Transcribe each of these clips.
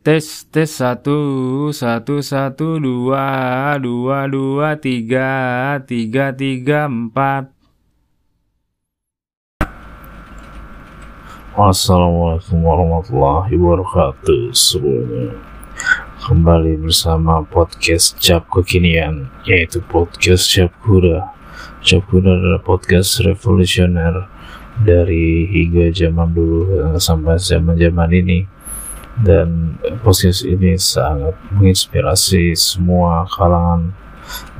Tes tes satu satu satu dua dua dua tiga tiga tiga empat. Assalamualaikum warahmatullahi wabarakatuh semuanya. Kembali bersama podcast Cap Kekinian Yaitu podcast Cap Kuda. Cap Kuda adalah podcast revolusioner Dari hingga zaman dulu sampai zaman zaman ini Dan podcast ini sangat menginspirasi semua kalangan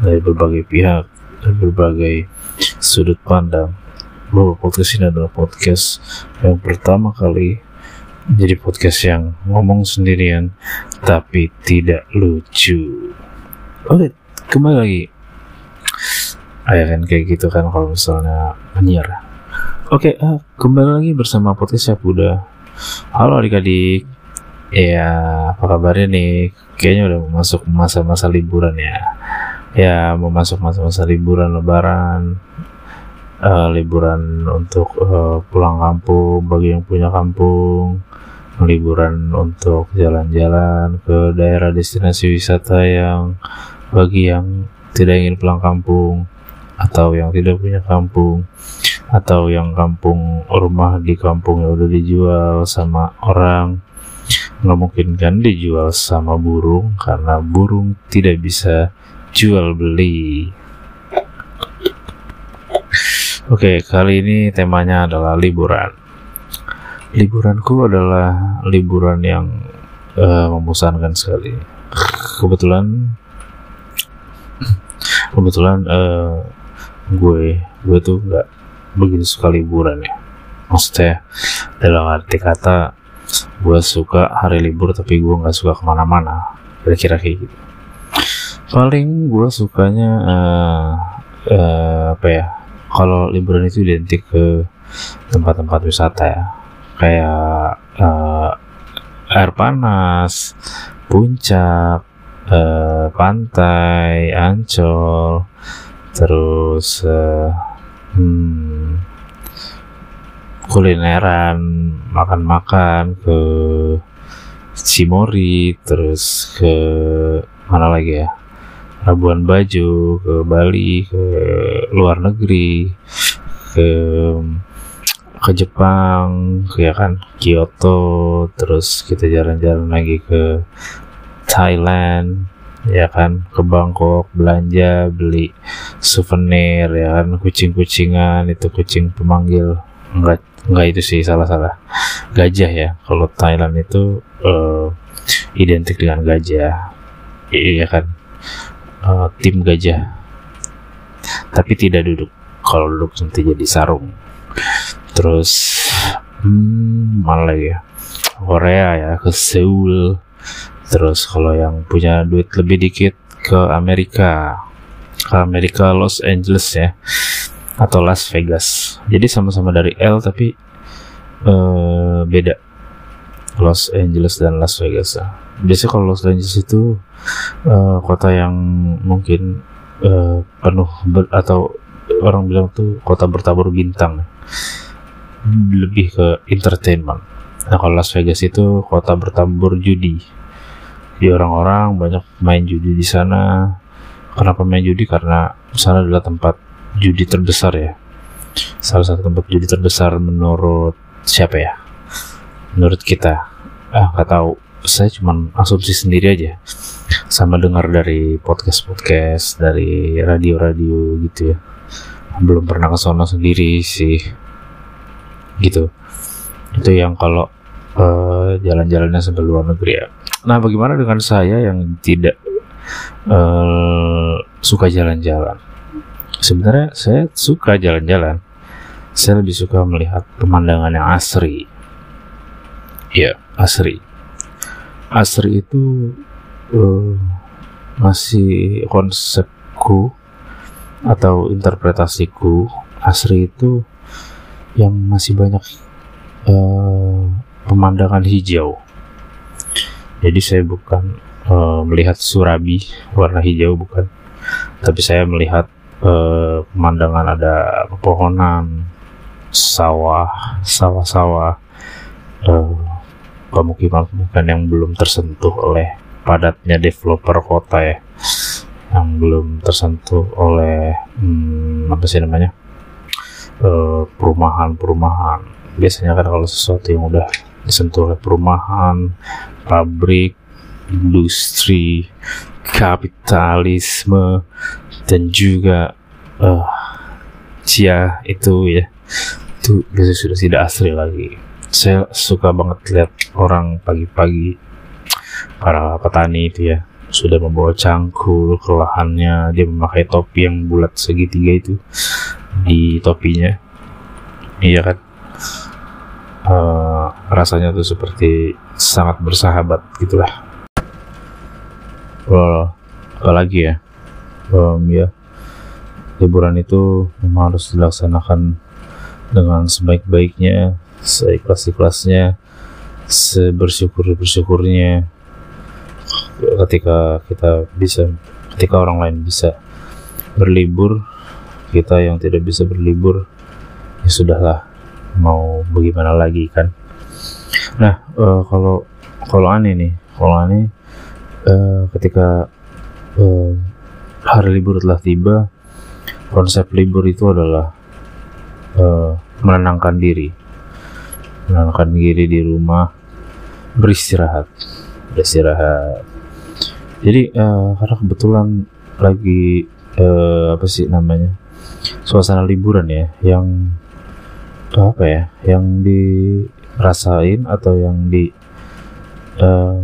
Dari berbagai pihak Dan berbagai sudut pandang bahwa podcast ini adalah podcast yang pertama kali jadi podcast yang ngomong sendirian tapi tidak lucu. Oke, kembali lagi. Ayah kan kayak gitu kan kalau misalnya menyiar. Oke, uh, kembali lagi bersama podcast saya udah. Halo adik-adik. Ya, apa kabarnya nih? Kayaknya udah masuk masa-masa liburan ya. Ya, mau masuk masa-masa liburan lebaran uh, liburan untuk uh, pulang kampung bagi yang punya kampung liburan untuk jalan-jalan ke daerah destinasi wisata yang bagi yang tidak ingin pulang kampung atau yang tidak punya kampung atau yang kampung rumah di kampung yang udah dijual sama orang nggak mungkin kan dijual sama burung karena burung tidak bisa jual beli Oke, kali ini temanya adalah liburan. Liburanku adalah liburan yang uh, membosankan sekali. Kebetulan, kebetulan uh, gue, gue tuh nggak begitu suka liburan ya. Maksudnya dalam arti kata gue suka hari libur tapi gue nggak suka ke mana-mana. Kira-kira kayak gitu. Paling gue sukanya uh, uh, apa ya? kalau liburan itu identik ke tempat-tempat wisata ya kayak uh, air panas puncak uh, pantai ancol terus uh, hmm, kulineran makan-makan ke Cimori terus ke mana lagi ya? Labuan Bajo, ke Bali, ke luar negeri, ke ke Jepang, ya kan, Kyoto, terus kita jalan-jalan lagi ke Thailand, ya kan, ke Bangkok, belanja, beli souvenir, ya kan, kucing-kucingan, itu kucing pemanggil, enggak enggak itu sih salah-salah. Gajah ya kalau Thailand itu uh, identik dengan gajah. Iya kan? Uh, tim gajah. Tapi tidak duduk. Kalau duduk nanti jadi sarung. Terus hmm, mana lagi ya? Korea ya ke Seoul. Terus kalau yang punya duit lebih dikit ke Amerika. Ke Amerika Los Angeles ya atau Las Vegas. Jadi sama-sama dari L tapi uh, beda. Los Angeles dan Las Vegas ya. biasanya kalau Los Angeles itu uh, kota yang mungkin uh, penuh atau orang bilang tuh kota bertabur bintang. Lebih ke entertainment. Nah kalau Las Vegas itu kota bertabur judi. Di orang-orang banyak main judi di sana. Kenapa main judi? Karena sana adalah tempat judi terbesar ya. Salah satu tempat judi terbesar menurut siapa ya? Menurut kita. Ah nggak tahu. Saya cuma asumsi sendiri aja. Sama dengar dari podcast podcast dari radio-radio gitu ya. Belum pernah ke sana sendiri sih. Gitu. Itu yang kalau uh, jalan-jalannya sampai luar negeri ya. Nah bagaimana dengan saya yang tidak uh, suka jalan-jalan sebenarnya saya suka jalan-jalan. Saya lebih suka melihat pemandangan yang asri. Ya asri. Asri itu uh, masih konsepku atau interpretasiku asri itu yang masih banyak uh, pemandangan hijau. Jadi saya bukan uh, melihat surabi warna hijau bukan. Tapi saya melihat uh, pemandangan ada pepohonan sawah sawah-sawah uh, pemukiman-pemukiman yang belum tersentuh oleh padatnya developer kota ya. Yang belum tersentuh oleh hmm, apa sih namanya? Eh, perumahan-perumahan. Biasanya kan kalau sesuatu yang udah disentuh oleh perumahan pabrik industri kapitalisme dan juga uh, cia itu ya. Itu biasanya sudah tidak asli lagi. Saya suka banget lihat orang pagi-pagi para petani itu ya sudah membawa cangkul ke lahannya dia memakai topi yang bulat segitiga itu di topinya. Iya kan? Uh, rasanya tuh seperti sangat bersahabat gitulah. Well, apalagi ya um, ya. Liburan itu memang harus dilaksanakan dengan sebaik-baiknya seikhlas-ikhlasnya sebersyukur-bersyukurnya. Ketika kita bisa ketika orang lain bisa berlibur kita yang tidak bisa berlibur ya sudahlah mau bagaimana lagi kan? Nah uh, kalau kalau aneh nih kalau aneh uh, ketika uh, hari libur telah tiba. Konsep libur itu adalah uh, menenangkan diri. Menenangkan diri di rumah. Beristirahat. Beristirahat. Jadi uh, karena kebetulan lagi uh, apa sih namanya suasana liburan ya yang apa ya yang dirasain atau yang di um,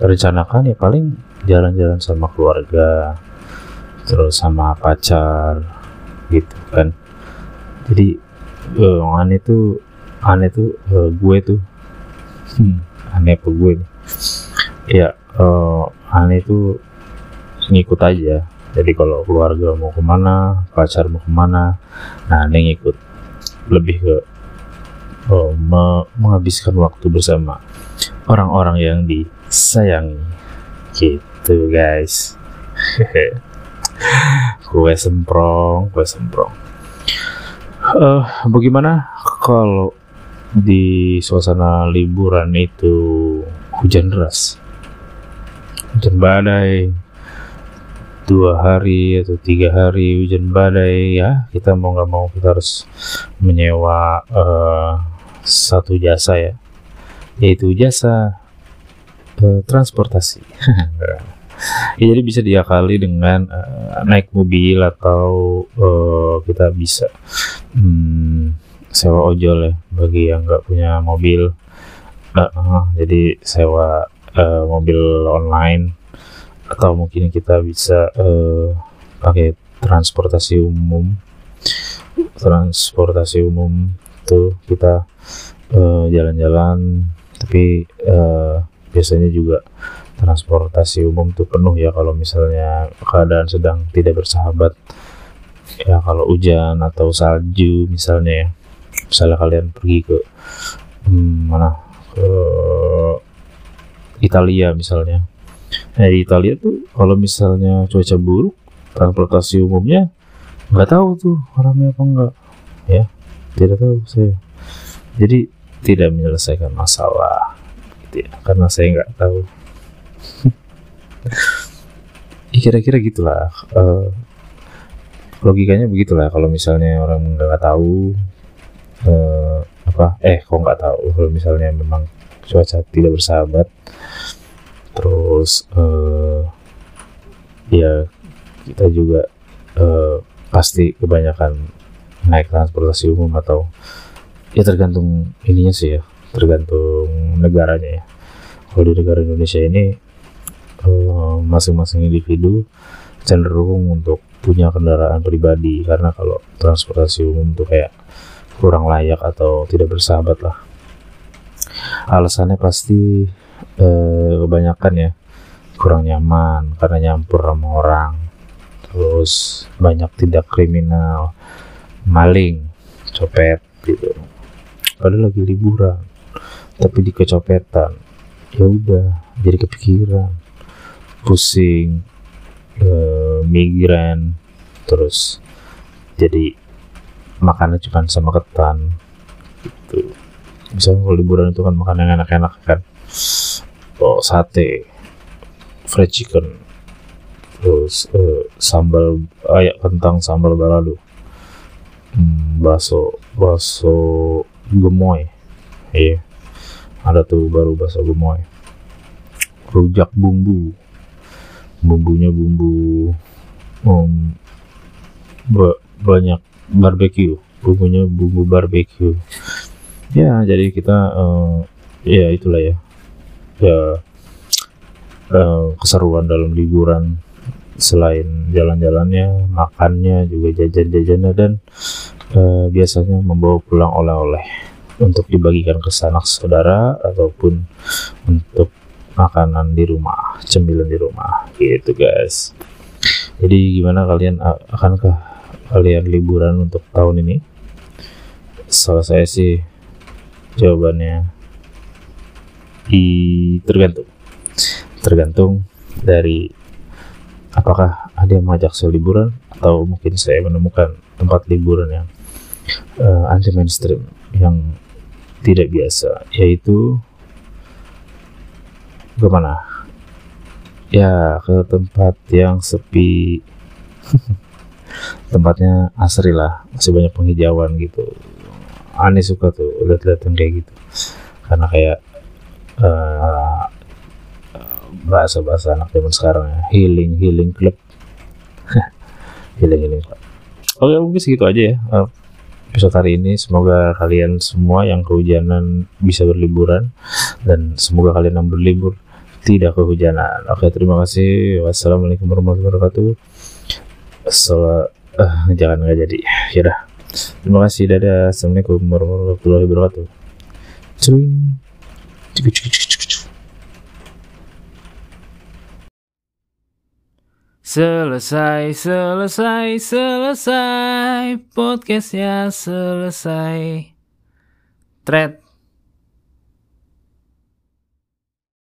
rencanakan ya paling jalan-jalan sama keluarga terus sama pacar gitu kan. Jadi uh, aneh tuh aneh tuh uh, gue tuh. Hmm, aneh apa gue nih? Ya uh, aneh tuh ngikut aja. Jadi kalau keluarga mau ke mana pacar mau ke mana nah ini ngikut. Lebih ke oh, me menghabiskan waktu bersama orang-orang yang disayangi. Gitu guys kue semprong kue semprong. Uh, bagaimana kalau di suasana liburan itu hujan deras? Hujan badai. Dua hari atau tiga hari hujan badai ya kita mau nggak mau kita harus menyewa uh, satu jasa ya. Yaitu jasa uh, transportasi ya, jadi bisa diakali dengan uh, naik mobil atau uh, kita bisa hmm, sewa ojol ya bagi yang nggak punya mobil. Uh, uh, jadi sewa uh, mobil online atau mungkin kita bisa uh, pakai transportasi umum. Transportasi umum tuh kita jalan-jalan uh, tapi uh, biasanya juga transportasi umum tuh penuh ya kalau misalnya keadaan sedang tidak bersahabat. Ya kalau hujan atau salju misalnya ya. Misalnya kalian pergi ke hmm, mana? Ke Italia misalnya. Nah di Italia tuh kalau misalnya cuaca buruk, transportasi umumnya nggak tahu tuh orangnya apa enggak, ya tidak tahu saya. Jadi tidak menyelesaikan masalah, gitu ya, karena saya nggak tahu. ya, kira-kira gitulah. Uh, logikanya begitulah kalau misalnya orang nggak tahu uh, apa eh kok nggak tahu kalau misalnya memang cuaca tidak bersahabat terus uh, ya kita juga uh, pasti kebanyakan naik transportasi umum atau ya tergantung ininya sih ya tergantung negaranya ya kalau di negara Indonesia ini eh, masing-masing uh, individu cenderung untuk punya kendaraan pribadi. Karena kalau transportasi umum tuh kayak kurang layak atau tidak bersahabat lah. Alasannya pasti eh, kebanyakan ya kurang nyaman karena nyampur sama orang. Terus banyak tidak kriminal maling copet gitu. Padahal lagi liburan tapi di kecopetan ya udah jadi kepikiran pusing eh, migran terus jadi makannya cuma sama ketan gitu. Misalnya kalau liburan itu kan makan yang enak-enak kan. Oh, sate fried chicken terus eh, sambal ayak kentang sambal balado hmm, bakso bakso gemoy iya. Ada tuh baru bakso gemoy. Rujak bumbu bumbunya bumbu um, ba- banyak barbecue bumbunya bumbu barbecue. Ya jadi kita eh, ya itulah ya. Ya eh, keseruan dalam liburan selain jalan-jalannya makannya juga jajan-jajannya dan eh, biasanya membawa pulang oleh-oleh untuk dibagikan ke sanak saudara ataupun untuk makanan di rumah cemilan di rumah gitu guys. Jadi gimana kalian akankah kalian liburan untuk tahun ini? Salah saya sih jawabannya di tergantung. Tergantung dari apakah ada yang mengajak saya liburan atau mungkin saya menemukan tempat liburan yang eh, anti mainstream yang tidak biasa yaitu ke mana? Ya ke tempat yang sepi. Tempatnya asri lah masih banyak penghijauan gitu. Aneh suka tuh lihat-lihat yang kayak gitu. Karena kayak eh, bahasa-bahasa anak zaman sekarang ya healing healing club. Healing healing club. Oke mungkin segitu aja ya eh, episode hari ini. Semoga kalian semua yang kehujanan bisa berliburan dan semoga kalian yang berlibur tidak kehujanan. Oke terima kasih. Wassalamualaikum warahmatullahi wabarakatuh. Assala- eh, jangan nggak jadi. Ya dah. Terima kasih dadah. Assalamualaikum warahmatullahi wabarakatuh. Cuing. Selesai, selesai, selesai. Podcastnya selesai. Thread